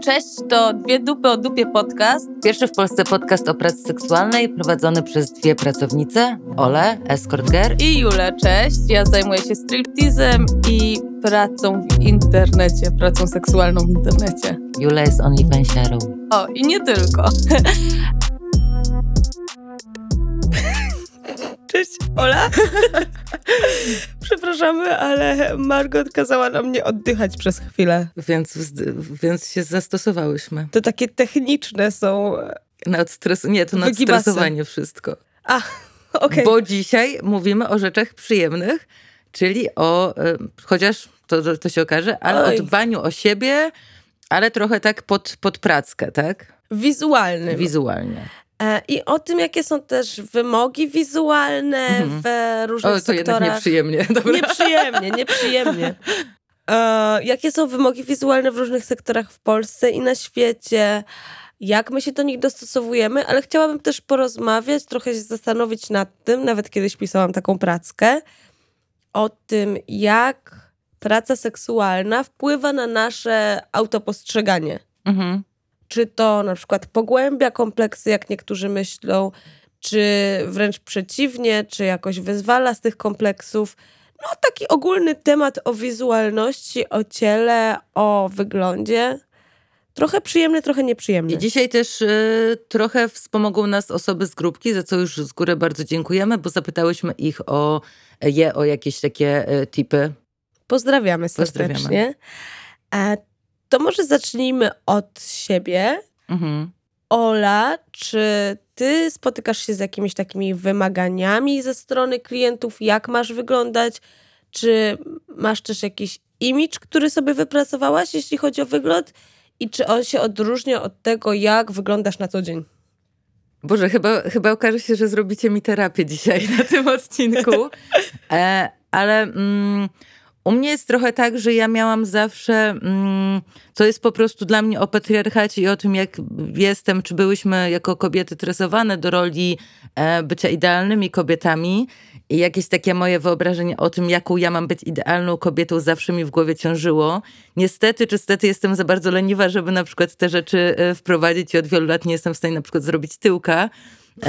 Cześć, to Dwie Dupy o Dupie podcast. Pierwszy w Polsce podcast o pracy seksualnej prowadzony przez dwie pracownice, Ole, escort girl I Jule, cześć. Ja zajmuję się striptizem i pracą w internecie, pracą seksualną w internecie. Jule jest OnlyFansiarą. O, i nie tylko. Cześć, Ola. Przepraszamy, ale Margot kazała nam nie oddychać przez chwilę. Więc, więc się zastosowałyśmy. To takie techniczne są... Na odstres... Nie, to na odstresowanie wszystko. A, okej. Bo dzisiaj mówimy o rzeczach przyjemnych, czyli o, y, chociaż to, to się okaże, ale Oj. o dbaniu o siebie, ale trochę tak pod, pod prackę, tak? Wizualnym. Wizualnie. E, I o tym, jakie są też wymogi wizualne w różnych Mhm. O, to jednak sektorach. nieprzyjemnie. Dobra. Nieprzyjemnie, nieprzyjemnie. E, jakie są wymogi wizualne w różnych sektorach w Polsce i na świecie? Jak my się do nich dostosowujemy? Ale chciałabym też porozmawiać, trochę się zastanowić nad tym, nawet kiedyś pisałam taką prackę, o tym, jak praca seksualna wpływa na nasze autopostrzeganie Mhm. Czy to na przykład pogłębia kompleksy, jak niektórzy myślą, czy wręcz przeciwnie, czy jakoś wyzwala z tych kompleksów. No, taki ogólny temat o wizualności, o ciele, o wyglądzie. Trochę przyjemny, trochę nieprzyjemny. I dzisiaj też y, trochę wspomogą nas osoby z grupki, za co już z góry bardzo dziękujemy, bo zapytałyśmy ich o je o jakieś takie y, tipy. Pozdrawiamy serdecznie. Pozdrawiamy. To może zacznijmy od siebie. Mhm. Ola, czy ty spotykasz się z jakimiś takimi wymaganiami ze strony klientów, jak masz wyglądać? Czy masz też jakiś imidż, który sobie wypracowałaś, jeśli chodzi o wygląd? I czy on się odróżnia od tego, jak wyglądasz na co dzień? Boże, chyba, chyba okaże się, że zrobicie mi terapię dzisiaj na tym odcinku. E, ale mm, u mnie jest trochę tak, że ja miałam zawsze, mm, to jest po prostu dla mnie o patriarchacie i o tym, jak jestem, czy byłyśmy jako kobiety tresowane do roli e, bycia idealnymi kobietami. I jakieś takie moje wyobrażenie o tym, jaką ja mam być idealną kobietą, zawsze mi w głowie ciążyło. Niestety, czy stety jestem za bardzo leniwa, żeby na przykład te rzeczy e, wprowadzić i od wielu lat nie jestem w stanie na przykład zrobić tyłka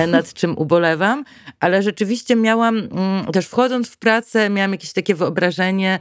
nad czym ubolewam, ale rzeczywiście miałam, mm, też wchodząc w pracę, miałam jakieś takie wyobrażenie,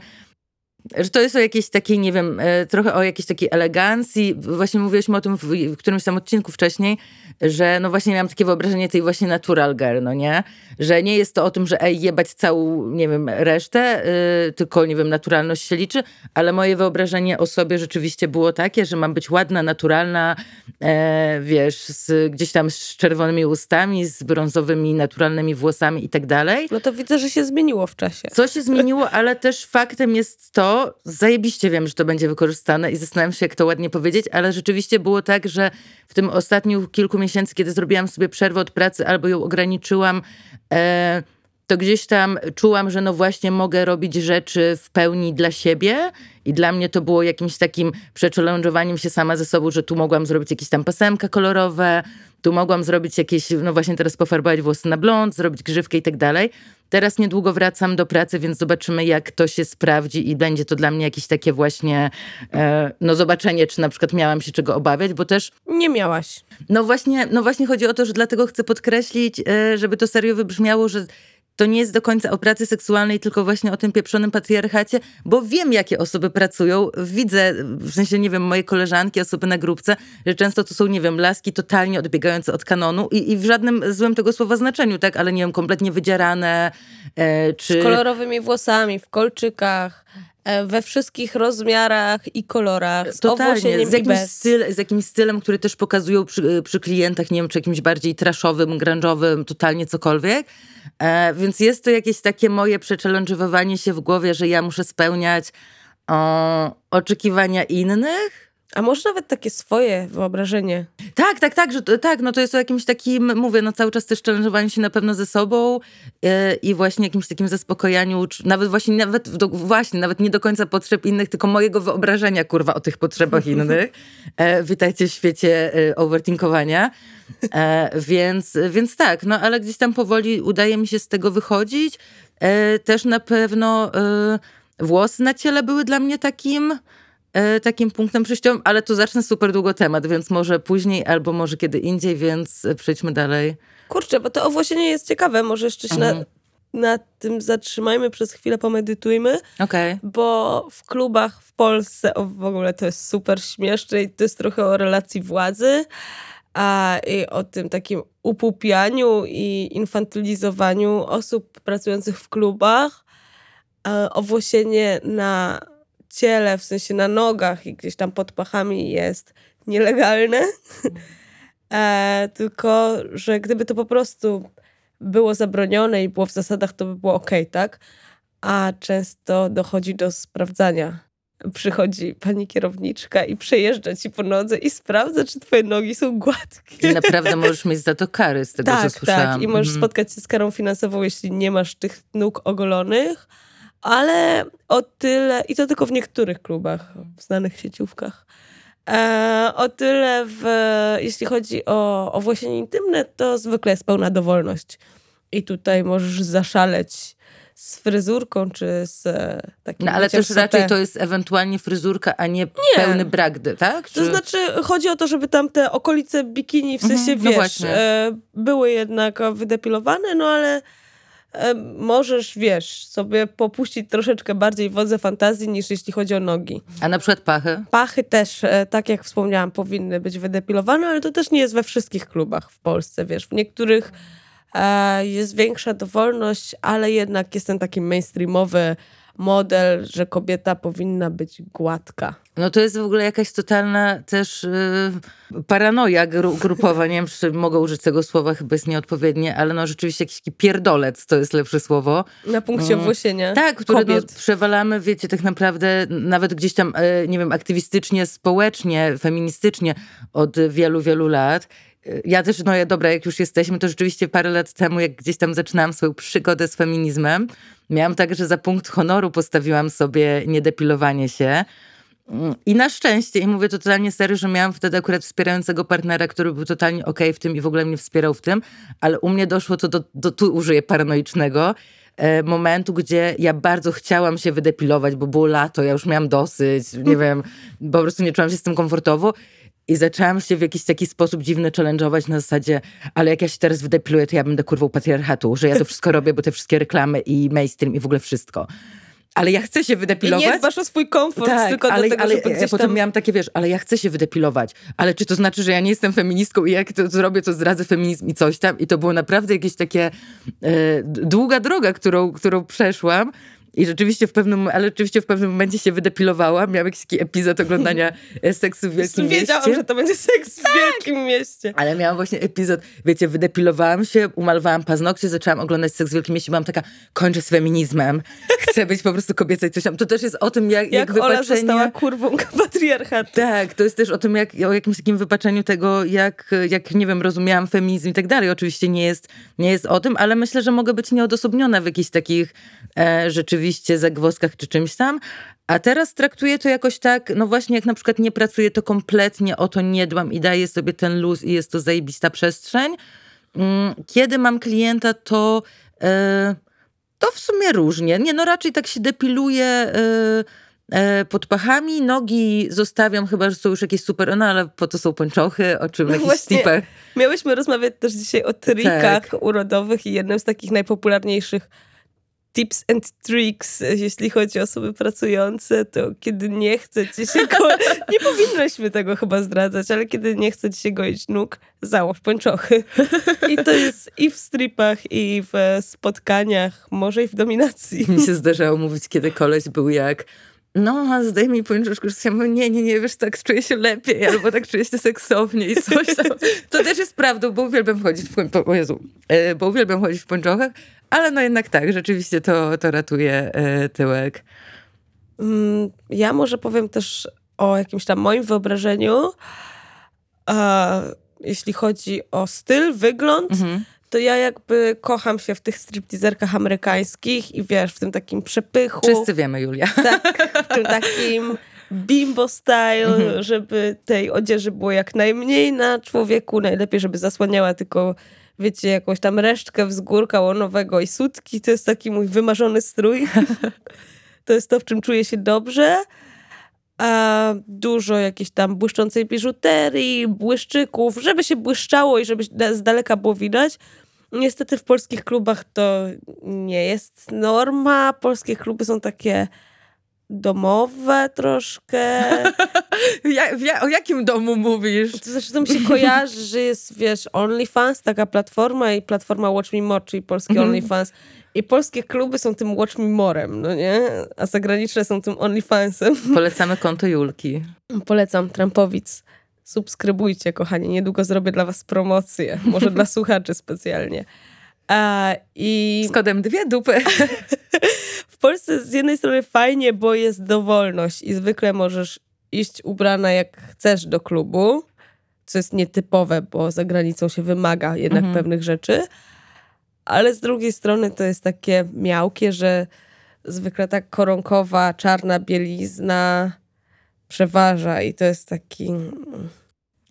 że to jest o jakiejś takiej, nie wiem, e, trochę o jakiejś takiej elegancji. Właśnie mówiliśmy o tym w, w którymś tam odcinku wcześniej, że no właśnie miałam takie wyobrażenie tej właśnie natural girl, no nie? Że nie jest to o tym, że ej, jebać całą, nie wiem, resztę, y, tylko, nie wiem, naturalność się liczy, ale moje wyobrażenie o sobie rzeczywiście było takie, że mam być ładna, naturalna, e, wiesz, z, gdzieś tam z czerwonymi ustami, z brązowymi, naturalnymi włosami i tak dalej. No to widzę, że się zmieniło w czasie. Co się zmieniło, ale też faktem jest to, zajebiście wiem, że to będzie wykorzystane i zastanawiam się, jak to ładnie powiedzieć, ale rzeczywiście było tak, że w tym ostatnich kilku miesięcy, kiedy zrobiłam sobie przerwę od pracy albo ją ograniczyłam, e, to gdzieś tam czułam, że no właśnie mogę robić rzeczy w pełni dla siebie i dla mnie to było jakimś takim przechallenge'owaniem się sama ze sobą, że tu mogłam zrobić jakieś tam pasemka kolorowe, tu mogłam zrobić jakieś, no właśnie teraz pofarbować włosy na blond, zrobić grzywkę i tak dalej. Teraz niedługo wracam do pracy, więc zobaczymy, jak to się sprawdzi i będzie to dla mnie jakieś takie właśnie, e, no zobaczenie, czy na przykład miałam się czego obawiać, bo też Nie miałaś. no właśnie, no właśnie chodzi o to, że dlatego chcę podkreślić, e, żeby to serio wybrzmiało, że to nie jest do końca o pracy seksualnej, tylko właśnie o tym pieprzonym patriarchacie, bo wiem, jakie osoby pracują. Widzę, w sensie, nie wiem, moje koleżanki, osoby na grupce, że często to są, nie wiem, laski totalnie odbiegające od kanonu i, i w żadnym złym tego słowa znaczeniu, tak? Ale nie wiem, kompletnie wydzierane, e, czy... Z kolorowymi włosami, w kolczykach, we wszystkich rozmiarach i kolorach, z Totalnie, z jakimś, styl, z jakimś stylem, który też pokazują przy, przy klientach, nie wiem, czy jakimś bardziej traszowym, grunge'owym, totalnie cokolwiek. E, więc jest to jakieś takie moje przechallenge'owanie się w głowie, że ja muszę spełniać o, oczekiwania innych. A może nawet takie swoje wyobrażenie. Tak, tak, tak, że to, tak, no to jest o jakimś takim, mówię, no cały czas też challenge'owaniu się na pewno ze sobą e, i właśnie jakimś takim zaspokojaniu, nawet właśnie, nawet, do, właśnie, nawet nie do końca potrzeb innych, tylko mojego wyobrażenia, kurwa, o tych potrzebach innych. E, witajcie w świecie e, overthinkowania. E, więc, więc tak, no ale gdzieś tam powoli udaje mi się z tego wychodzić. E, też na pewno e, włosy na ciele były dla mnie takim takim punktem przejściowym, ale tu zacznę super długo temat, więc może później albo może kiedy indziej, więc przejdźmy dalej. Kurczę, bo to owłosienie jest ciekawe, może jeszcze się mhm. na, na tym zatrzymajmy przez chwilę, pomedytujmy. Okay. Bo w klubach w Polsce o, w ogóle to jest super śmieszne i to jest trochę o relacji władzy a, i o tym takim upupianiu i infantylizowaniu osób pracujących w klubach. A, owłosienie na ciele, w sensie na nogach i gdzieś tam pod pachami jest nielegalne. E, tylko, że gdyby to po prostu było zabronione i było w zasadach, to by było ok, tak? A często dochodzi do sprawdzania. Przychodzi pani kierowniczka i przejeżdża ci po nodze i sprawdza, czy twoje nogi są gładkie. I naprawdę możesz mieć za to kary, z tego tak, co słyszałam. Tak, i możesz mhm. spotkać się z karą finansową, jeśli nie masz tych nóg ogolonych, ale o tyle, i to tylko w niektórych klubach, w znanych sieciówkach, E, o tyle, w, jeśli chodzi o owłosienie intymne, to zwykle jest pełna dowolność. I tutaj możesz zaszaleć z fryzurką, czy z e, takim No ale też raczej to jest ewentualnie fryzurka, a nie, nie. pełny bragdy, tak? Czy... To znaczy chodzi o to, żeby tam te okolice bikini, w sensie, mhm, no wiesz, e, były jednak wydepilowane, no ale możesz, wiesz, sobie popuścić troszeczkę bardziej wodze fantazji niż jeśli chodzi o nogi. A na przykład pachy? Pachy też, e, tak jak wspomniałam, powinny być wydepilowane, ale to też nie jest we wszystkich klubach w Polsce, wiesz. W niektórych e, jest większa dowolność, ale jednak jest ten taki mainstreamowy model, że kobieta powinna być gładka. No to jest w ogóle jakaś totalna też yy, paranoja grupowa. Nie wiem, czy mogę użyć tego słowa, chyba jest nieodpowiednie, ale no rzeczywiście jakiś pierdolec to jest lepsze słowo. Na punkcie mm. owłosienia Tak, które no, przewalamy, wiecie, tak naprawdę nawet gdzieś tam, yy, nie wiem, aktywistycznie, społecznie, feministycznie od wielu, wielu lat ja też, no ja dobra, jak już jesteśmy, to rzeczywiście parę lat temu, jak gdzieś tam zaczynałam swoją przygodę z feminizmem, miałam tak, że za punkt honoru postawiłam sobie niedepilowanie się. I na szczęście, i mówię to totalnie serio, że miałam wtedy akurat wspierającego partnera, który był totalnie okej okay w tym i w ogóle mnie wspierał w tym, ale u mnie doszło to do, do tu użyję paranoicznego, e, momentu, gdzie ja bardzo chciałam się wydepilować, bo było lato, ja już miałam dosyć, nie wiem, po prostu nie czułam się z tym komfortowo i zaczęłam się w jakiś taki sposób dziwny challenge'ować na zasadzie, ale jak ja się teraz wydepiluję, to ja będę kurwą patriarchatu, że ja to wszystko robię, bo te wszystkie reklamy i mainstream i w ogóle wszystko ale ja chcę się wydepilować. I nie dbasz o swój komfort, tak, tylko ale, do tego, ale żeby ja potem miałam takie, wiesz, ale ja chcę się wydepilować, ale czy to znaczy, że ja nie jestem feministką i jak to zrobię, to zdradzę feminizm i coś tam. I to było naprawdę jakieś takie e, długa droga, którą, którą przeszłam. I rzeczywiście w pewnym, ale rzeczywiście w pewnym momencie się wydepilowałam. Miałam jakiś taki epizod oglądania e, seksu w Wielkim Wiedziałam, Mieście. Wiedziałam, że to będzie seks w tak. Wielkim Mieście. Ale miałam właśnie epizod, wiecie, wydepilowałam się, umalowałam paznokcie, zaczęłam oglądać seks w Wielkim Mieście. Byłam taka, kończę z feminizmem. Chcę być po prostu kobieca i coś tam. To też jest o tym, jak, jak, jak wypaczenie... Ola została kurwą patriarchatu. Tak, to jest też o tym, jak, o jakimś takim wypaczeniu tego, jak, jak, nie wiem, rozumiałam feminizm i tak dalej. Oczywiście nie jest, nie jest o tym, ale myślę, że mogę być nieodosobniona w jakichś takich e, rzeczywiście zagwozdkach czy czymś tam. A teraz traktuję to jakoś tak, no właśnie jak na przykład nie pracuję, to kompletnie o to nie dbam i daję sobie ten luz i jest to zajebista przestrzeń. Mm, kiedy mam klienta, to, e, to w sumie różnie. Nie, no raczej tak się depiluję e, e, pod pachami, nogi zostawiam, chyba że są już jakieś super, no ale po to są pończochy, o czym no jakiś tipach. Miałyśmy rozmawiać też dzisiaj o trikach tak. urodowych i jednym z takich najpopularniejszych tips and tricks, jeśli chodzi o osoby pracujące, to kiedy nie chcecie się goić, nie powinnośmy tego chyba zdradzać, ale kiedy nie chcecie się goić nóg, załóż pończochy. I to jest i w stripach, i w spotkaniach, może i w dominacji. Mi się zdarzało mówić, kiedy koleś był jak no, zdejmij pończoszkę, ja mówię, nie, nie, nie, wiesz, tak czuję się lepiej, albo tak czuję się seksownie i coś tam. To też jest prawdą, bo uwielbiam chodzić w, po, Jezu, e, bo uwielbiam chodzić w pończochach, ale no jednak tak, rzeczywiście to, to ratuje e, tyłek. Mm, ja może powiem też o jakimś tam moim wyobrażeniu. jeśli chodzi o styl, wygląd, mhm. to ja jakby kocham się w tych stripteaserkach amerykańskich i wiesz, w tym takim przepychu. Wszyscy wiemy, Julia. Tak, w tym takim bimbo style, mhm. żeby tej odzieży było jak najmniej na człowieku, najlepiej, żeby zasłaniała tylko wiecie, jakąś tam resztkę wzgórka łonowego i sutki. To jest taki mój wymarzony strój. to jest to, w czym czuję się dobrze. a dużo jakiejś tam błyszczącej biżuterii, błyszczyków, żeby się błyszczało i żeby z daleka było widać. Niestety w polskich klubach to nie jest norma. Polskie kluby są takie domowe troszkę. ja, ja, o jakim domu mówisz? To znaczy, to mi się kojarzy, że jest, wiesz, OnlyFans, taka platforma i platforma Watch Me More, czyli polski mm. OnlyFans. I polskie kluby są tym Watch Me Morem, no nie? A zagraniczne są tym OnlyFansem. Polecamy konto Julki. Polecam, Trampowic. Subskrybujcie, kochani. Niedługo zrobię dla was promocję. Może dla słuchaczy specjalnie. A, i... Z kodem dwie dupy. w Polsce z jednej strony fajnie, bo jest dowolność i zwykle możesz iść ubrana jak chcesz do klubu, co jest nietypowe, bo za granicą się wymaga jednak mhm. pewnych rzeczy. Ale z drugiej strony to jest takie miałkie, że zwykle tak koronkowa, czarna bielizna przeważa i to jest taki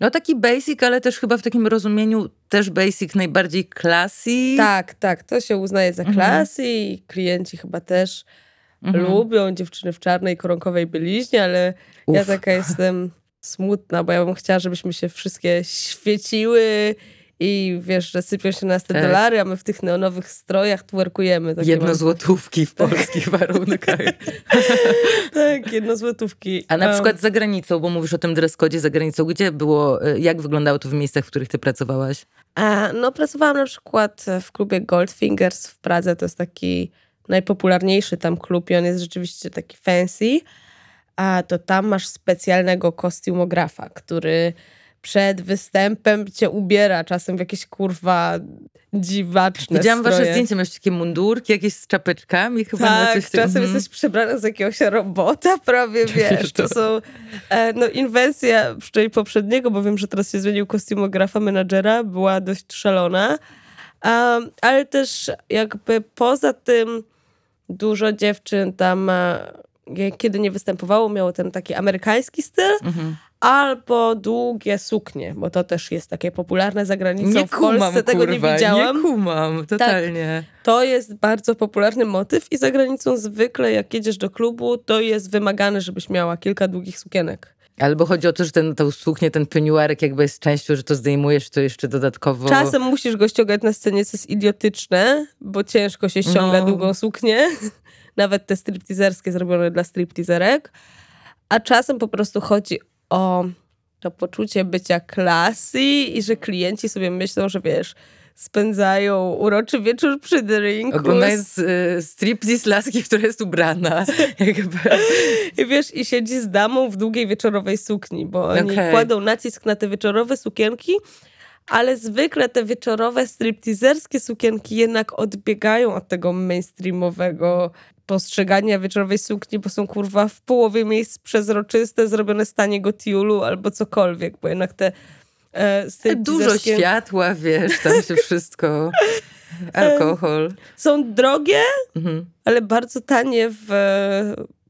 no taki basic, ale też chyba w takim rozumieniu też basic najbardziej classy. Tak, tak, to się uznaje za classy mhm. i klienci chyba też mhm. lubią dziewczyny w czarnej koronkowej byliźnie, ale Uf. ja taka jestem smutna, bo ja bym chciała, żebyśmy się wszystkie świeciły i wiesz, że sypią się nas te tak. dolary, a my w tych neonowych strojach twerkujemy. Jedno złotówki w polskich warunkach. tak, jedno złotówki. A na przykład za granicą, bo mówisz o tym dress code za granicą, gdzie było, y, jak wyglądało to w miejscach, w których ty pracowałaś? A, no pracowałam na przykład w klubie Goldfingers w Pradze, to jest taki najpopularniejszy tam klub i on jest rzeczywiście taki fancy, a to tam masz specjalnego kostiumografa, który przed występem cię ubiera czasem w jakieś kurwa dziwaczne Widziałam stroje. wasze zdjęcia, masz takie mundurki jakieś z czapeczkami chyba tak, na coś czasem mm. jesteś przebrana z jakiegoś robota prawie, wiesz, to są e, no inwencja przynajmniej poprzedniego, bo wiem, że teraz się zmienił kostiumografa menadżera, była dość szalona, um, ale też jakby poza tym dużo dziewczyn tam kiedy nie występowało, miało ten taki amerykański styl, mhm albo długie suknie, bo to też jest takie popularne za granicą. Nie w kumam, Polsce tego kurwa, nie widziałam. Nie kumam, totalnie. Tak, to jest bardzo popularny motyw i za granicą zwykle jak jedziesz do klubu, to jest wymagane, żebyś miała kilka długich sukienek. Albo chodzi o to, że ten, tą suknię, ten peniuarek jakby jest częścią, że to zdejmujesz, to jeszcze dodatkowo... Czasem musisz go ściągać na scenie, co jest idiotyczne, bo ciężko się ściąga no. długą suknię. Nawet te stripteaserskie zrobione dla stripteaserek. A czasem po prostu chodzi o to poczucie bycia klasy i że klienci sobie myślą, że wiesz, spędzają uroczy wieczór przy drinku. Oglądając y, striptease laski, która jest ubrana. I wiesz, i siedzi z damą w długiej wieczorowej sukni, bo oni okay. kładą nacisk na te wieczorowe sukienki, ale zwykle te wieczorowe stripteaserskie sukienki jednak odbiegają od tego mainstreamowego postrzegania wieczorowej sukni, bo są kurwa w połowie miejsc przezroczyste, zrobione z taniego tiulu albo cokolwiek, bo jednak te e, Dużo światła, wiesz, tam się wszystko... Alkohol. Są drogie, mhm. ale bardzo tanie w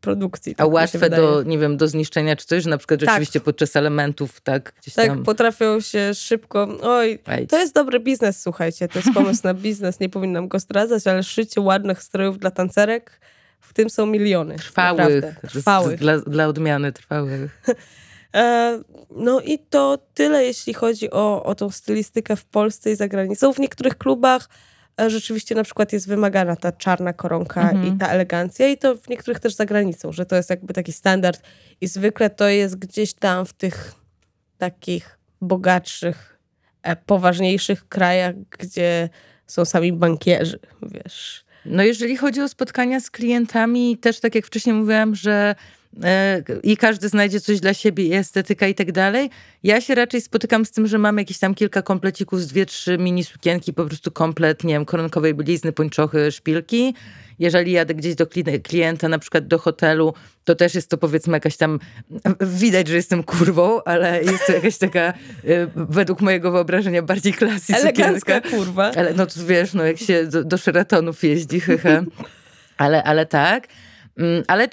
produkcji. Tak A łatwe do, nie wiem, do zniszczenia czy coś, że na przykład tak. rzeczywiście podczas elementów tak gdzieś tak, tam... potrafią się szybko... Oj, to jest dobry biznes, słuchajcie. To jest pomysł na biznes, nie powinnam go zdradzać, ale szycie ładnych strojów dla tancerek, w tym są miliony. Trwałych. Trwałych. Dla, dla odmiany trwałych. E, no i to tyle, jeśli chodzi o, o tą stylistykę w Polsce i za granicą. W niektórych klubach E, rzeczywiście na przykład jest wymagana ta czarna koronka mhm. i ta elegancja i to w niektórych też za granicą, że to jest jakby taki standard i zwykle to jest gdzieś tam w tych takich bogatszych, e, poważniejszych krajach, gdzie są sami bankierzy, wiesz. No jeżeli chodzi o spotkania z klientami, też tak jak wcześniej mówiłam, że i każdy znajdzie coś dla siebie, i estetyka i tak dalej. Ja się raczej spotykam z tym, że mam jakieś tam kilka komplecików z dwie, trzy mini sukienki, po prostu komplet, nie wiem, koronkowej blizny, pończochy, szpilki. Jeżeli jadę gdzieś do klienta, na przykład do hotelu, to też jest to powiedzmy jakaś tam, widać, że jestem kurwą, ale jest to jakaś taka, y, według mojego wyobrażenia, bardziej klasy Elegancka kurwa. Ale no to wiesz, no jak się do, do Sheratonów jeździ, chyba. ale, ale tak. Mm, ale y,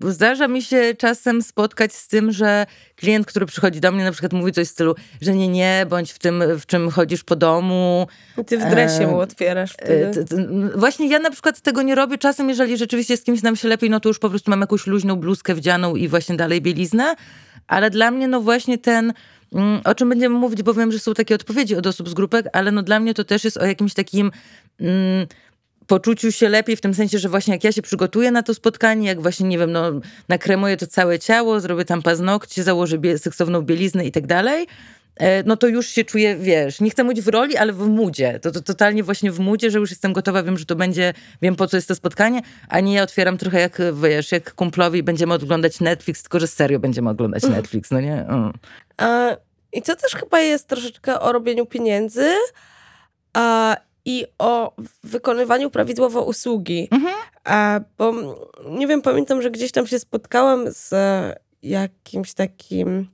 zdarza mi się czasem spotkać z tym, że klient, który przychodzi do mnie, na przykład mówi coś w stylu, że nie, nie, bądź w tym, w czym chodzisz po domu. I ty w dresie mu otwierasz e, wtedy. Właśnie ja na przykład tego nie robię. Czasem, jeżeli rzeczywiście z kimś nam się lepiej, no to już po prostu mam jakąś luźną bluzkę wdzianą i właśnie dalej bieliznę. Ale dla mnie, no właśnie ten mm, o czym będziemy mówić, bo wiem, że są takie odpowiedzi od osób z grupek, ale no dla mnie to też jest o jakimś takim mm, poczuciu się lepiej w tym sensie, że właśnie jak ja się przygotuję na to spotkanie, jak właśnie, nie wiem, no, nakremuję to całe ciało, zrobię tam paznokcie, założę bie seksowną bieliznę i tak dalej, e, no to już się czuję, wiesz, nie chcę mówić w roli, ale w mudzie. To, to totalnie właśnie w mudzie, że już jestem gotowa, wiem, że to będzie, wiem po co jest to spotkanie, a nie ja otwieram trochę jak, wiesz, jak kumplowi będziemy oglądać Netflix, tylko że serio będziemy oglądać mm. Netflix, no nie? Mm. I to też chyba jest troszeczkę o robieniu pieniędzy, a i o wykonywaniu prawidłowo usługi. Mhm. A, bo nie wiem, pamiętam, że gdzieś tam się spotkałam z jakimś takim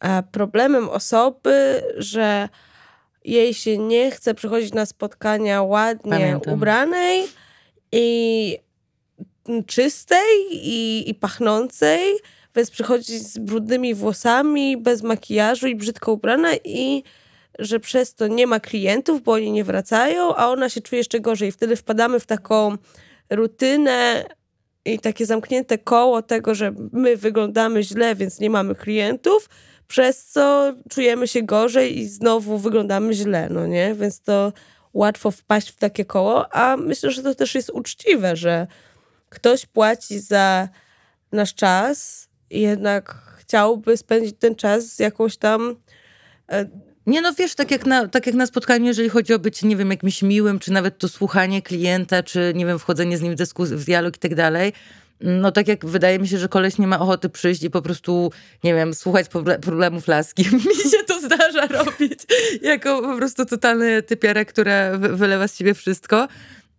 e, problemem osoby, że jej się nie chce przychodzić na spotkania ładnie Pamiętam. ubranej i czystej i, i pachnącej, więc przychodzi z brudnymi włosami, bez makijażu i brzydko ubrana i że przez to nie ma klientów, bo oni nie wracają, a ona się czuje jeszcze gorzej. Wtedy wpadamy w taką rutynę i takie zamknięte koło tego, że my wyglądamy źle, więc nie mamy klientów, przez co czujemy się gorzej i znowu wyglądamy źle, no nie? Więc to łatwo wpaść w takie koło, a myślę, że to też jest uczciwe, że ktoś płaci za nasz czas i jednak chciałby spędzić ten czas z jakąś tam e, nie no, wiesz, tak jak, na, tak jak na spotkaniu, jeżeli chodzi o być, nie wiem, jakimś miłym, czy nawet to słuchanie klienta, czy nie wiem, wchodzenie z nim w, dyskus- w dialog i tak dalej, no tak jak wydaje mi się, że koleś nie ma ochoty przyjść i po prostu, nie wiem, słuchać problemów laski. mi się to zdarza robić jako po prostu totalny typiarek, która wylewa z siebie wszystko.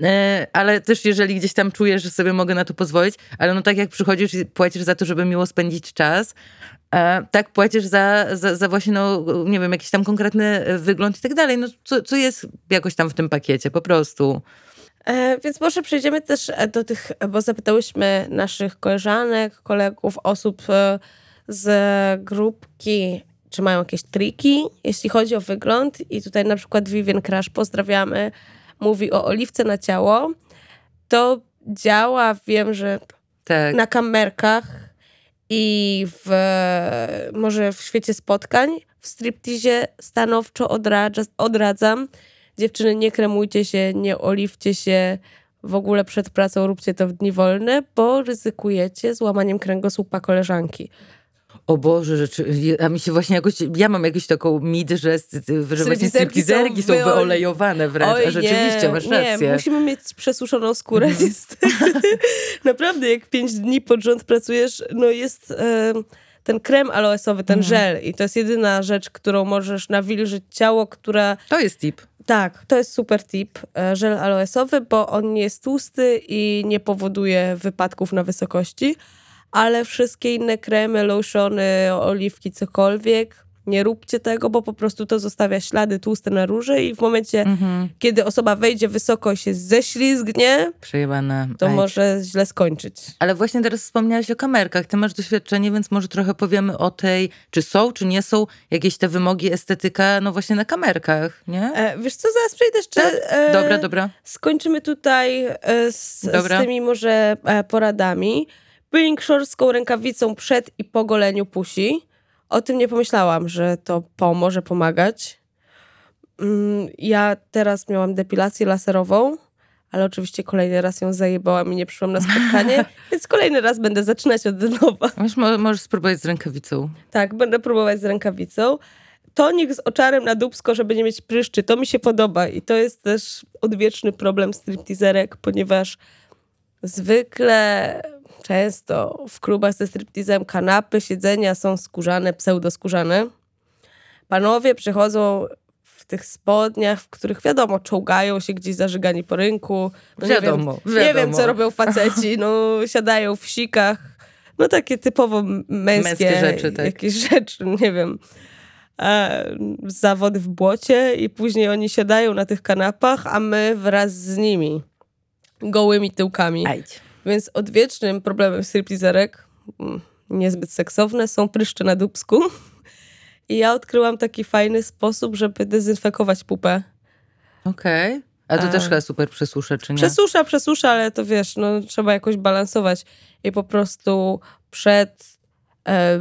E, ale też jeżeli gdzieś tam czujesz, że sobie mogę na to pozwolić, ale no tak jak przychodzisz i płacisz za to, żeby miło spędzić czas, e, tak płacisz za, za, za, właśnie, no nie wiem, jakiś tam konkretny wygląd i tak dalej, no co, co jest jakoś tam w tym pakiecie, po prostu. E, więc może przejdziemy też do tych, bo zapytałyśmy naszych koleżanek, kolegów, osób z grupki, czy mają jakieś triki, jeśli chodzi o wygląd. I tutaj na przykład Vivian Crash pozdrawiamy mówi o oliwce na ciało, to działa, wiem, że tak. na kamerkach i w, może w świecie spotkań, w striptizie stanowczo odradza, odradzam. Dziewczyny, nie kremujcie się, nie oliwcie się, w ogóle przed pracą róbcie to w dni wolne, bo ryzykujecie złamaniem kręgosłupa koleżanki. O Boże, rzeczy, a mi się właśnie jakoś, ja mam jakąś taką mit, że, że właśnie striptizerki są, wyolejowane wręcz, Oj, a rzeczywiście, nie, masz rację. Nie, musimy mieć przesuszoną skórę mm. niestety. Naprawdę, jak pięć dni pod rząd pracujesz, no jest ten krem aloesowy, ten mm. żel i to jest jedyna rzecz, którą możesz nawilżyć ciało, która... To jest tip. Tak, to jest super tip, e, żel aloesowy, bo on nie jest tłusty i nie powoduje wypadków na wysokości ale wszystkie inne kremy, lotiony, oliwki, cokolwiek, nie róbcie tego, bo po prostu to zostawia ślady tłuste na róży i w momencie, mhm. kiedy osoba wejdzie wysoko i się ześlizgnie, Przejebane. to Aj. może źle skończyć. Ale właśnie teraz wspomniałaś o kamerkach. Ty masz doświadczenie, więc może trochę powiemy o tej, czy są, czy nie są jakieś te wymogi estetyka, no właśnie na kamerkach, nie? E, wiesz co, zaraz przejdę jeszcze... Tak? E, dobra, dobra. Skończymy tutaj e, z, z, tymi może e, poradami. Peeling szorską rękawicą przed i po goleniu pusi. O tym nie pomyślałam, że to pomoże pomagać. Mm, ja teraz miałam depilację laserową, ale oczywiście kolejny raz ją zajebałam i nie przyszłam na spotkanie, więc kolejny raz będę zaczynać od nowa. możesz spróbować z rękawicą. Tak, będę próbować z rękawicą. Tonik z oczarem na dubsko, żeby nie mieć pryszczy, to mi się podoba i to jest też odwieczny problem stripteaserek, ponieważ zwykle często w klubach ze striptizem kanapy, siedzenia są skórzane, pseudoskórzane. Panowie przychodzą w tych spodniach, w których wiadomo, czołgają się gdzieś zażygani po rynku. No wiadomo, nie wiem, wiadomo. Nie wiem, co robią faceci, no siadają w sikach. No takie typowo męskie, męskie rzeczy, tak. jakieś rzeczy, nie wiem. E, zawody w błocie i później oni siadają na tych kanapach, a my wraz z nimi gołymi tyłkami. Ajdź Więc odwiecznym problemem stripteaserek, mm, niezbyt seksowne, są pryszcze na dubsku. I ja odkryłam taki fajny sposób, żeby dezynfekować pupę. Okej. Okay. A to też chyba super przesusza, czy nie? Przesusza, przesusza, ale to wiesz, no trzeba jakoś balansować. I po prostu przed e,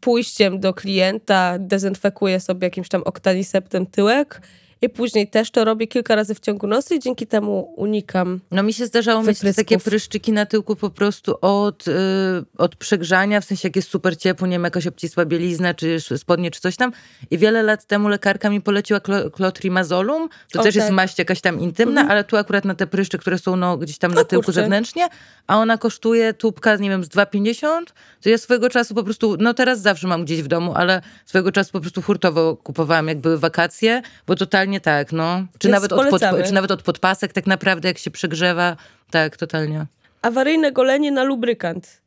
pójściem do klienta dezynfekuję sobie jakimś tam oktaniseptem tyłek i później też to robię kilka razy w ciągu nocy i dzięki temu unikam. No mi się zdarzało wyprysków. mieć takie pryszczyki na tyłku po prostu od, yy, od przegrzania, w sensie jak jest super ciepło, nie wiem, jakaś obcisła bielizna, czy spodnie, czy coś tam. I wiele lat temu lekarka mi poleciła klotrimazolum. To o, też tak. jest maść jakaś tam intymna, mhm. ale tu akurat na te pryszcze, które są no, gdzieś tam na tyłku kurczę. zewnętrznie, a ona kosztuje tubka, nie wiem, z 2,50, to ja swojego czasu po prostu, no teraz zawsze mam gdzieś w domu, ale swojego czasu po prostu hurtowo kupowałam, jak były wakacje, bo totalnie totalnie tak, no. Czy nawet, od pod, czy nawet od podpasek tak naprawdę, jak się przegrzewa. Tak, totalnie. Awaryjne golenie na lubrykant.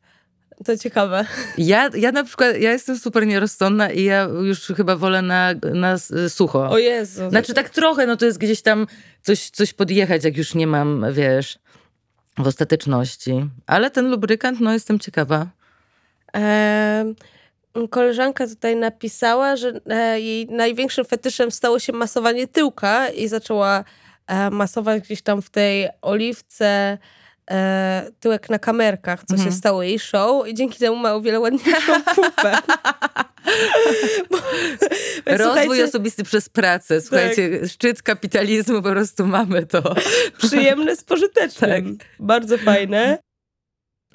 To ciekawe. Ja, ja na przykład, ja jestem super nierozsądna i ja już chyba wolę na, na sucho. O Jezu. Znaczy tak trochę, no to jest gdzieś tam coś, coś podjechać, jak już nie mam, wiesz, w ostateczności. Ale ten lubrykant, no jestem ciekawa. Eee, koleżanka tutaj napisała, że e, jej największym fetyszem stało się masowanie tyłka i zaczęła e, masować gdzieś tam w tej oliwce e, tyłek na kamerkach, co mhm. się stało jej show i dzięki temu ma o wiele ładniejszą pupę. Bo, Rozwój osobisty przez pracę. Słuchajcie, tak. szczyt kapitalizmu, po prostu mamy to. Przyjemne z pożytecznym. Tak. Bardzo fajne.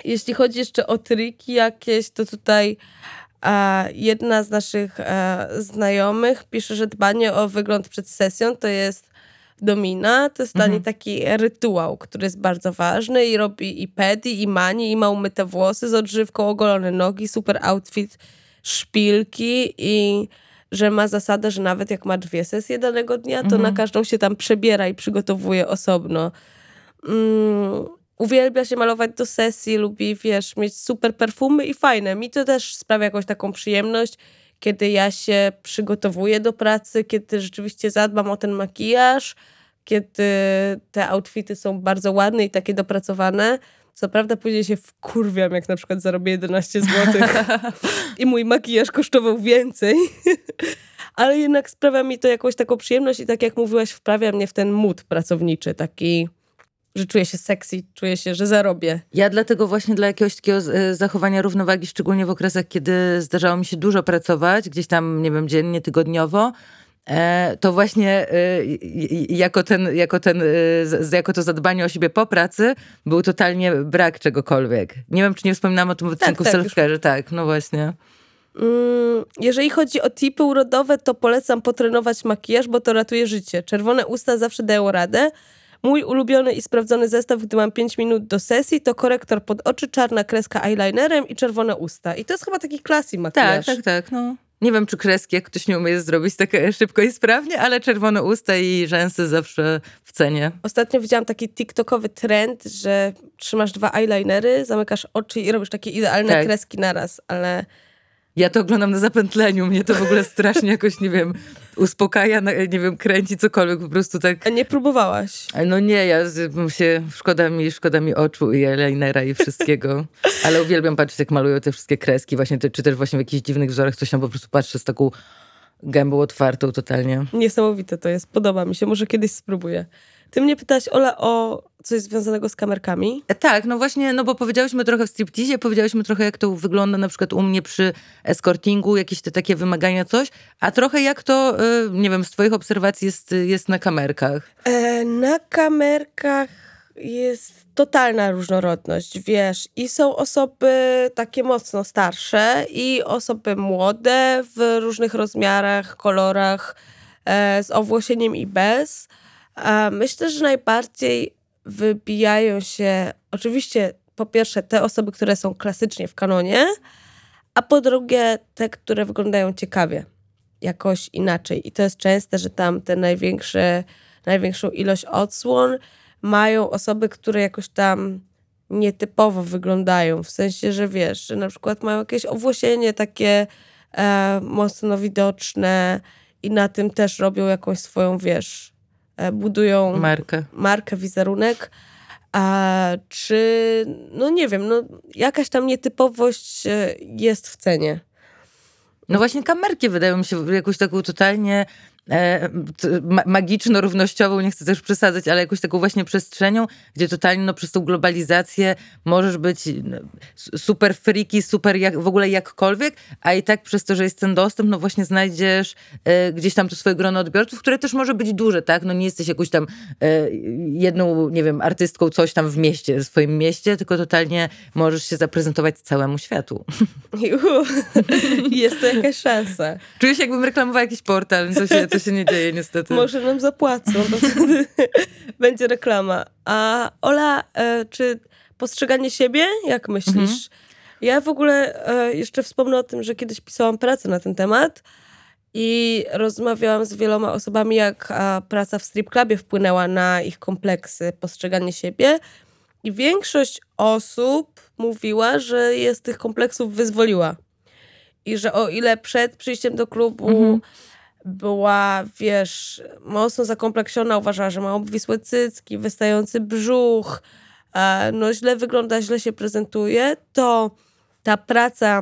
Jeśli chodzi jeszcze o triki jakieś, to tutaj jedna z naszych e, znajomych pisze, że dbanie o wygląd przed sesją to jest domina, to jest dla mhm. niej taki rytuał, który jest bardzo ważny i robi i pedi, i mani, i ma umyte włosy z odżywką, ogolone nogi, super outfit, szpilki i że ma zasadę, że nawet jak ma dwie sesje danego dnia, to mhm. na każdą się tam przebiera i przygotowuje osobno. Mm, uwielbia się malować do sesji, lubi, wiesz, mieć super perfumy i fajne. Mi to też sprawia jakąś taką przyjemność, kiedy ja się przygotowuję do pracy, kiedy rzeczywiście zadbam o ten makijaż, kiedy te outfity są bardzo ładne i takie dopracowane. Co prawda później się wkurwiam, jak na przykład zarobię 11 zł i mój makijaż kosztował więcej. Ale jednak sprawia mi to jakąś taką przyjemność i tak jak mówiłaś, wprawia mnie w ten mód pracowniczy, taki że czuję się sexy, czuję się, że zarobię. Ja dlatego właśnie dla jakiegoś takiego e, zachowania równowagi, szczególnie w okresach, kiedy zdarzało mi się dużo pracować, gdzieś tam, nie wiem, dziennie, tygodniowo, e, to właśnie e, jako, ten, jako, ten, jako to zadbanie o siebie po pracy był totalnie brak czegokolwiek. Nie wiem, czy nie wspominałam o tym w tak, odcinku tak, self-care. Tak, no właśnie. Mm, jeżeli chodzi o tipy urodowe, to polecam potrenować makijaż, bo to ratuje życie. Czerwone usta zawsze dają radę. Mój ulubiony i sprawdzony zestaw, gdy mam 5 minut do sesji, to korektor pod oczy, czarna kreska eyelinerem i czerwone usta. I to jest chyba taki klasy makijaż. Tak, tak, tak. No. Nie wiem, czy kreski, jak ktoś nie umie zrobić tak szybko i sprawnie, ale czerwone usta i rzęsy zawsze w cenie. Ostatnio widziałam taki TikTokowy trend, że trzymasz dwa eyelinery, zamykasz oczy i robisz takie idealne tak. kreski naraz, ale ja to oglądam na zapętleniu, mnie to w ogóle strasznie jakoś, nie wiem, uspokaja, nie wiem, kręci cokolwiek, po prostu tak. A nie próbowałaś? No nie, ja się, szkoda mi, szkoda mi oczu i eyelinera i wszystkiego, ale uwielbiam patrzeć, jak malują te wszystkie kreski, właśnie, te, czy też właśnie w jakichś dziwnych wzorach, coś tam po prostu patrzę z taką gębą otwartą totalnie. Niesamowite to jest, podoba mi się, może kiedyś spróbuję. Ty mnie pytałaś, Ola, o coś związanego z kamerkami? E, tak, no właśnie, no bo powiedziałyśmy trochę w striptease, powiedziałyśmy trochę jak to wygląda na przykład u mnie przy escortingu, jakieś te takie wymagania, coś, a trochę jak to, y, nie wiem, z twoich obserwacji jest, jest na kamerkach? E, na kamerkach jest totalna różnorodność, wiesz, i są osoby takie mocno starsze i osoby młode w różnych rozmiarach, kolorach, e, z owłosieniem i bez. Myślę, że najbardziej wybijają się oczywiście po pierwsze te osoby, które są klasycznie w kanonie, a po drugie te, które wyglądają ciekawie, jakoś inaczej. I to jest częste, że tam te największe, największą ilość odsłon mają osoby, które jakoś tam nietypowo wyglądają. W sensie, że wiesz, że na przykład mają jakieś owłosienie takie e, mocno widoczne i na tym też robią jakąś swoją, wiesz, budują markę, markę wizerunek. A czy, no nie wiem, no jakaś tam nietypowość e, jest w cenie. No właśnie kamerki wydają mi się jakąś taką totalnie e, magiczno-równościową, nie chcę też przesadzać, ale jakąś taką właśnie przestrzenią, gdzie totalnie no, przez tą globalizację możesz być no, super freaky, super jak, w ogóle jakkolwiek, a i tak przez to, że jest ten dostęp, no właśnie znajdziesz e, gdzieś tam to swoje grono odbiorców, które też może być duże, tak? No nie jesteś jakąś tam e, jedną, nie wiem, artystką coś tam w mieście, w swoim mieście, tylko totalnie możesz się zaprezentować całemu światu. jest to jakaś szansa. Czuję się jakbym reklamowała jakiś portal, to się, to się nie dzieje niestety. Może nam zapłacą, to wtedy będzie reklama. A Ola, e, czy postrzeganie siebie, jak myślisz? Mhm. Ja w ogóle e, jeszcze wspomnę o tym, że kiedyś pisałam pracę na ten temat i rozmawiałam z wieloma osobami, jak praca w strip clubie wpłynęła na ich kompleksy, postrzeganie siebie. I większość osób mówiła, że jest tych kompleksów wyzwoliła. I że o ile przed przyjściem do klubu mhm była, wiesz, mocno zakompleksiona, uważała, że ma obwisłe cycki, wystający brzuch, e, no źle wygląda, źle się prezentuje, to ta praca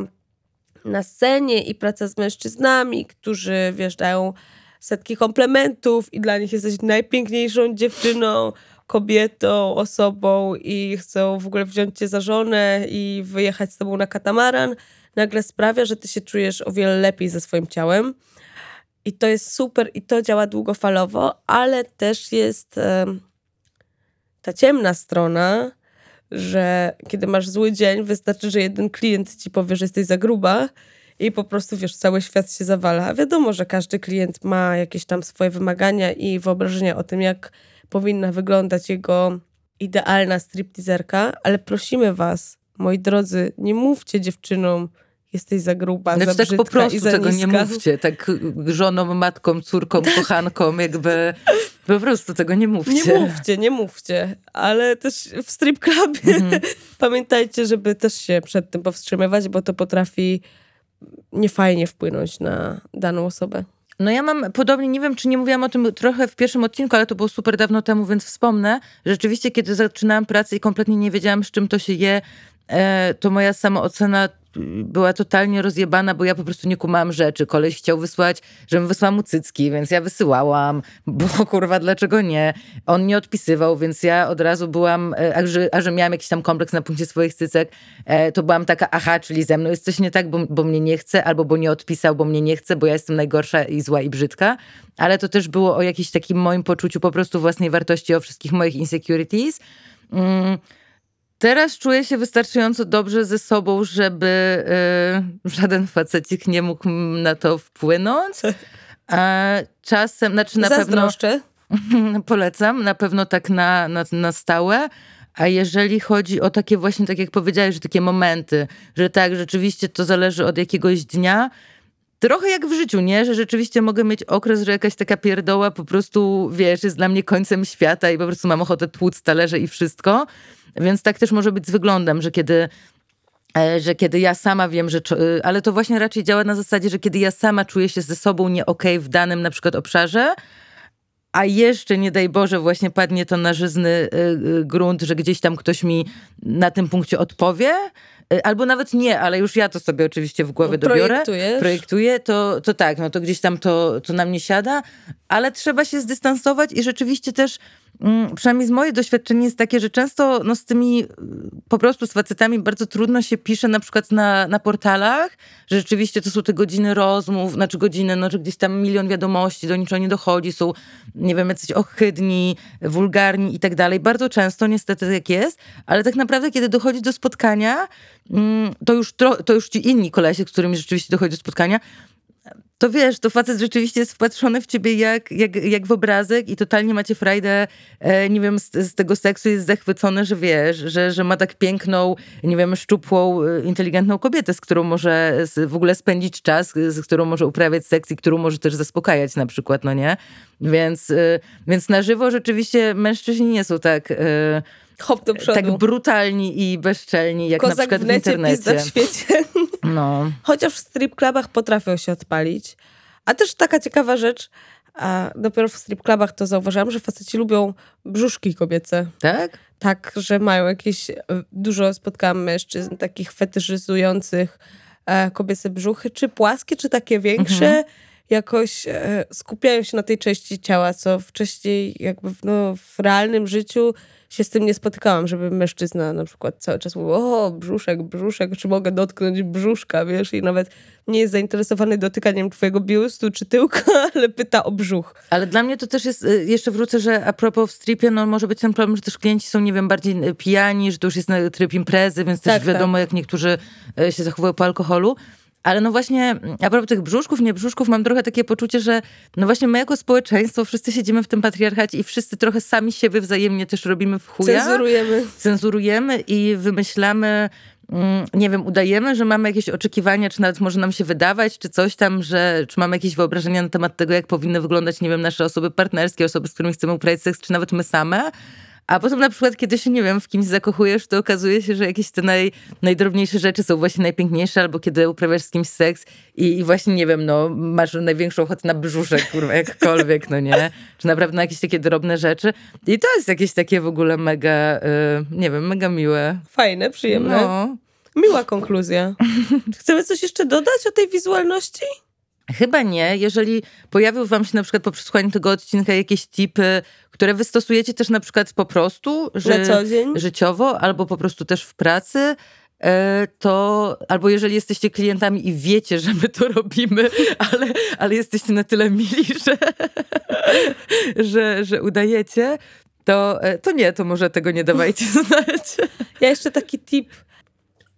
na scenie i praca z mężczyznami, którzy, wiesz, dają setki komplementów i dla nich jesteś najpiękniejszą dziewczyną, kobietą, osobą i chcą w ogóle wziąć cię za żonę i wyjechać z tobą na katamaran, nagle sprawia, że ty się czujesz o wiele lepiej ze swoim ciałem. I to jest super i to działa długofalowo, ale też jest ta ciemna strona, że kiedy masz zły dzień, wystarczy, że jeden klient ci powie, że jesteś za gruba i po prostu, wiesz, cały świat się zawala. Wiadomo, że każdy klient ma jakieś tam swoje wymagania i wyobrażenia o tym, jak powinna wyglądać jego idealna stripteaserka, ale prosimy was, moi drodzy, nie mówcie dziewczynom, jesteś za gruba, znaczy, za tak po prostu tego nie mówcie, tak żoną, matką, córką, kochanką, jakby po prostu tego nie mówcie. Nie mówcie, nie mówcie, ale też w strip clubie mhm. pamiętajcie, żeby też się przed tym powstrzymywać, bo to potrafi niefajnie wpłynąć na daną osobę. No ja mam podobnie, nie wiem czy nie mówiłam o tym trochę w pierwszym odcinku, ale to było super dawno temu, więc wspomnę. Rzeczywiście, kiedy zaczynałam pracę i kompletnie nie wiedziałam, z czym to się je, e, to moja samoocena była totalnie rozjebana, bo ja po prostu nie kumałam rzeczy. Koleś chciał wysłać, żebym wysłała mu cycki, więc ja wysyłałam, bo kurwa, dlaczego nie? On nie odpisywał, więc ja od razu byłam, e, a że, a że miałam jakiś tam kompleks na punkcie swoich cycek, e, to byłam taka, aha, czyli ze mną jest coś nie tak, bo, bo mnie nie chce, albo bo nie odpisał, bo mnie nie chce, bo ja jestem najgorsza i zła i brzydka. Ale to też było o jakimś takim moim poczuciu po prostu własnej wartości, o wszystkich moich insecurities. Mm Teraz czuję się wystarczająco dobrze ze sobą, żeby y, żaden facecik nie mógł na to wpłynąć. A czasem, znaczy na Zazdroszczę. pewno polecam, na pewno tak na, na, na stałe. A jeżeli chodzi o takie właśnie, tak jak powiedziałeś, że takie momenty, że tak, rzeczywiście to zależy od jakiegoś dnia, trochę jak w życiu, nie? Że rzeczywiście mogę mieć okres, że jakaś taka pierdoła po prostu, wiesz, jest dla mnie końcem świata i po prostu mam ochotę tłuc talerze i wszystko. Więc tak też może być z wyglądem, że kiedy e, że kiedy ja sama wiem, że. E, ale to właśnie raczej działa na zasadzie, że kiedy ja sama czuję się ze sobą nie okay w danym na przykład obszarze, a jeszcze nie daj Boże, właśnie padnie to na żyzny e, grunt, że gdzieś tam ktoś mi na tym punkcie odpowie, albo nawet nie, ale już ja to sobie oczywiście w głowie no, dobiorę, projektuję, to, to tak, no to gdzieś tam to, to na mnie siada, ale trzeba się zdystansować i rzeczywiście też Mm, przynajmniej z moje doświadczenie jest takie, że często no, z tymi po prostu z facetami bardzo trudno się pisze na przykład na, na portalach, że rzeczywiście to są te godziny rozmów, znaczy godziny, no, że gdzieś tam milion wiadomości, do niczego nie dochodzi, są, nie wiem, jacyś ohydni, wulgarni i tak dalej. Bardzo często niestety tak jest, ale tak naprawdę kiedy dochodzi do spotkania, to już, to już ci inni kolesie, z którymi rzeczywiście dochodzi do spotkania, to wiesz, to facet rzeczywiście jest wpatrzony w ciebie jak, jak, jak w obrazek i totalnie macie frajdę, e, nie wiem, z, z, tego seksu jest zachwycony, że wiesz, że, że ma tak piękną, nie wiem, szczupłą, e, inteligentną kobietę, z którą może w ogóle spędzić czas, z którą może uprawiać seks i którą może też zaspokajać na przykład, no nie? Więc, e, więc na żywo rzeczywiście mężczyźni nie są tak... E, Hop do przodu. Tak brutalni i bezczelni, jak Kozak na przykład w, necie, w internecie. w świecie. No. Chociaż w strip clubach potrafią się odpalić. A też taka ciekawa rzecz, A dopiero w strip clubach to zauważyłam, że faceci lubią brzuszki kobiece. Tak? Tak, że mają jakieś, e, dużo spotkałam mężczyzn takich fetyszyzujących e, kobiece brzuchy, czy płaskie, czy takie większe. Mhm. Jakoś e, skupiają się na tej części ciała, co wcześniej jakby w, no, w realnym życiu się z tym nie spotykałam, żeby mężczyzna na przykład cały czas mówił, o, brzuszek, brzuszek, czy mogę dotknąć brzuszka, wiesz, i nawet nie jest zainteresowany dotykaniem twojego biustu czy tyłka, ale pyta o brzuch. Ale dla mnie to też jest, y, jeszcze wrócę, że a propos w stripie, no może być ten problem, że też klienci są, nie wiem, bardziej y, pijani, że to już jest na tryb imprezy, więc tak, też wiadomo, tak. jak niektórzy y, się zachowują po alkoholu. Ale no właśnie, a propos tych brzuszków, nie brzuszków, mam trochę takie poczucie, że no właśnie my jako społeczeństwo wszyscy siedzimy w tym patriarchacie i wszyscy trochę sami siebie wzajemnie też robimy w chuja. Cenzurujemy. Cenzurujemy i wymyślamy mm, nie wiem, udajemy, że mamy jakieś oczekiwania, czy nawet może nam się wydawać, czy coś tam, że czy mamy jakieś wyobrażenia na temat tego, jak powinny wyglądać, nie wiem, nasze osoby partnerskie, osoby, z którymi chcemy uprawiać seks, czy nawet my same. A potem na przykład, kiedy się, nie wiem, w kimś zakochujesz, to okazuje się, że jakieś te naj, najdrobniejsze rzeczy są właśnie najpiękniejsze, albo kiedy uprawiasz z kimś seks i, i właśnie, nie wiem, no, masz największą ochotę na brzuszek, kurwa, jakkolwiek, no nie? Czy naprawdę na jakieś takie drobne rzeczy. I to jest jakieś takie w ogóle mega, y, nie wiem, mega miłe. Fajne, przyjemne. No. Miła konkluzja. Chcemy coś jeszcze dodać o tej wizualności? Chyba nie. Jeżeli pojawił wam się na przykład po przesłuchaniu tego odcinka jakieś tipy, które wy stosujecie też na przykład po prostu ży- na co dzień? życiowo, albo po prostu też w pracy, e, to albo jeżeli jesteście klientami i wiecie, że my to robimy, ale, ale jesteście na tyle mili, że, że, że udajecie, to, e, to nie, to może tego nie dawajcie znać. Ja jeszcze taki tip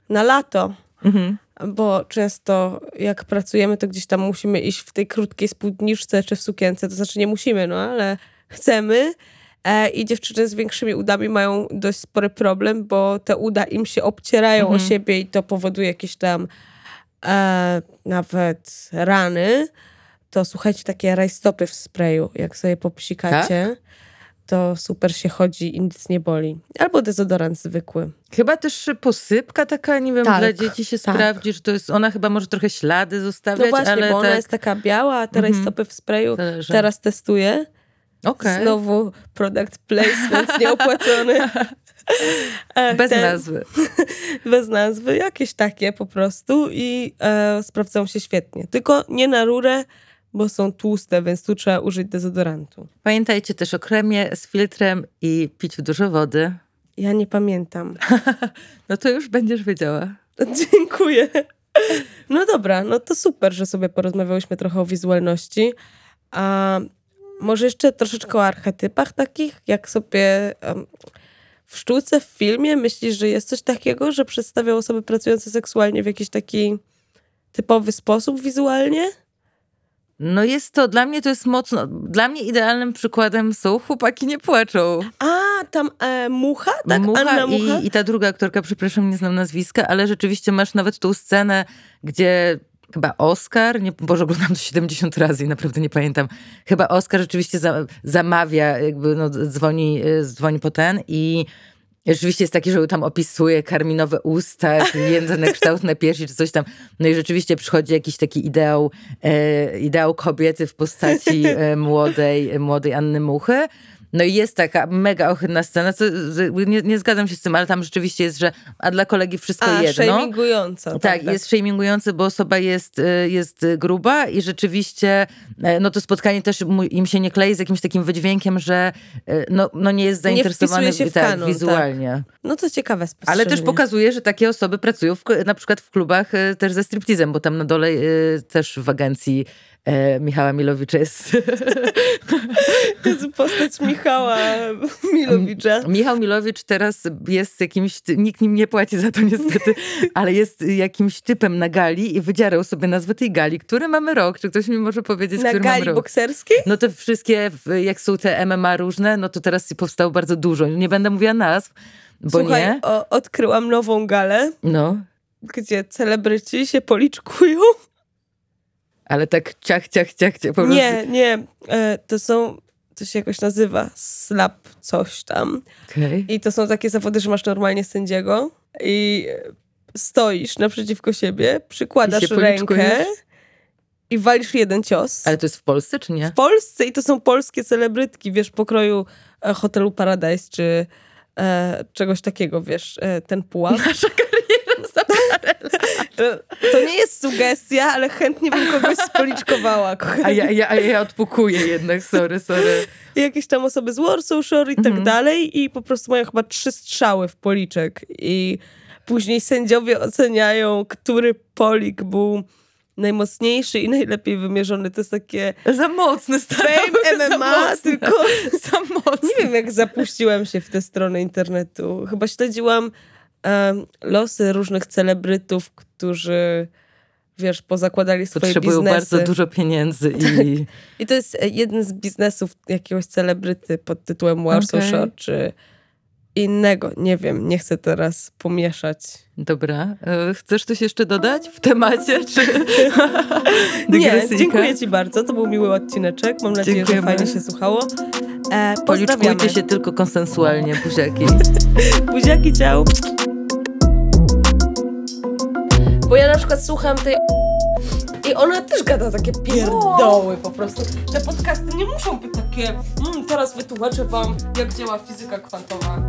na lato. Mhm bo często jak pracujemy, to gdzieś tam musimy iść w tej krótkiej spódniczce czy w sukience, to znaczy nie musimy, no ale chcemy. E, I dziewczyny z większymi udami mają dość spory problem, bo te uda im się obcierają mhm. o siebie i to powoduje jakieś tam e, nawet rany. To słuchajcie, takie rajstopy w sprayu, jak sobie popsikacie. Tak? to super się chodzi i nic nie boli. Albo dezodorant zwykły. Chyba też posypka taka, nie wiem, tak, dla dzieci się tak. sprawdzi, że to jest, ona chyba może trochę ślady zostawiać, no właśnie, ale bo ona tak... jest taka biała, a teraz mhm. stopy w sprayu teraz testuję. Okay. Znowu product placement nieopłacony. Bez Ten, nazwy. Bez nazwy, jakieś takie po prostu i e, sprawdzają się świetnie. Tylko nie na rurę, bo są tłuste, więc tu trzeba użyć dezodorantu. Pamiętajcie też o kremie z filtrem i piciu dużo wody. Ja nie pamiętam. no to już będziesz wiedziała. Dziękuję. No dobra, no to super, że sobie porozmawiałyśmy trochę o wizualności. A może jeszcze troszeczkę o archetypach takich, jak sobie um, w sztuce, w filmie myślisz, że jest coś takiego, że przedstawia osoby pracujące seksualnie w jakiś taki typowy sposób wizualnie? No jest to, dla mnie to jest mocno, dla mnie idealnym przykładem są Chłopaki nie płaczą. A, tam e, Mucha? Tak, Mucha, Anna Mucha? I, I ta druga aktorka, przepraszam, nie znam nazwiska, ale rzeczywiście masz nawet tą scenę, gdzie chyba Oscar, nie, Boże, oglądam to 70 razy i naprawdę nie pamiętam. Chyba Oscar rzeczywiście za, zamawia, jakby no, dzwoni, e, dzwoni po ten i Rzeczywiście jest taki, że tam opisuje karminowe usta, jędzone kształtne piersi czy coś tam. No i rzeczywiście przychodzi jakiś taki ideał, e, ideał kobiety w postaci e, młodej, młodej Anny Muchy. No i jest taka mega ohydna scena, co, nie, nie, zgadzam się z tym, ale tam rzeczywiście jest, że a dla kolegi wszystko a, jedno. shamingująca. Tak, tak, tak, jest shamingujący, bo osoba jest, y, jest gruba i rzeczywiście e, no to spotkanie też im się nie klei z jakimś takim wydźwiękiem, że e, no, no nie jest zainteresowany nie się w tak, wizualnie. Tak. No to ciekawe Ale też pokazuje, że takie osoby pracują w, na przykład w klubach e, też ze striptizem, bo tam na dole też w agencji e, Michała Milowicza jest... jest postać Michała Milowicza. Michał Milowicz teraz jest jakimś... Nikt nim nie płaci za to niestety, ale jest jakimś typem na gali i wydzierał sobie nazwę tej gali. Który mamy rok? Czy ktoś mi może powiedzieć, na który gali rok? bokserskiej? No te wszystkie, jak są te MMA różne, no to teraz powstało bardzo dużo. Nie będę mówiła nazw, bo Słuchaj, nie. O, odkryłam nową galę. No. Gdzie celebryci się policzkują ale tak ciach, ciach, ciach, ciach po Nie, nie. E, to są, to się jakoś nazywa slap coś tam. Okay. I to są takie zawody, że masz normalnie sędziego i stoisz naprzeciwko siebie, przykładasz rękę i walisz jeden cios. Ale to jest w Polsce, czy nie? W Polsce i to są polskie celebrytki, wiesz, pokroju e, hotelu Paradise, czy e, czegoś takiego, wiesz, e, ten pułap. Nasza To nie jest sugestia, ale chętnie bym kogoś spoliczkowała. A ja, ja, ja odpukuję jednak, sorry, sorry. Jakieś tam osoby z Warsaw Shore i tak Mhm. dalej i po prostu mają chyba trzy strzały w policzek i później sędziowie oceniają, który polik był najmocniejszy i najlepiej wymierzony. To jest takie Za mocny stary. fame za MMA, mocny. tylko Za mocny. nie wiem jak zapuściłam się w tę stronę internetu. Chyba śledziłam losy różnych celebrytów, którzy wiesz, pozakładali swoje Potrzebują biznesy. bardzo dużo pieniędzy i... I to jest e, jeden z biznesów jakiegoś celebryty pod tytułem Warsaw. Shore, czy innego. Nie wiem, nie chcę teraz pomieszać. Dobra. E, Chcesz coś jeszcze dodać w temacie, czy Nie, dziękuję ci bardzo. To był miły odcineczek. Mam nadzieję, Dziękujemy. że fajnie się słuchało. E. Policzkujcie się tylko konsensualnie, buziaki. Buziaki, ciao. Bo ja na przykład słucham tej i ona też gada takie pierdoły po prostu. Te podcasty nie muszą być takie mm, teraz wytłumaczę wam, jak działa fizyka kwantowa.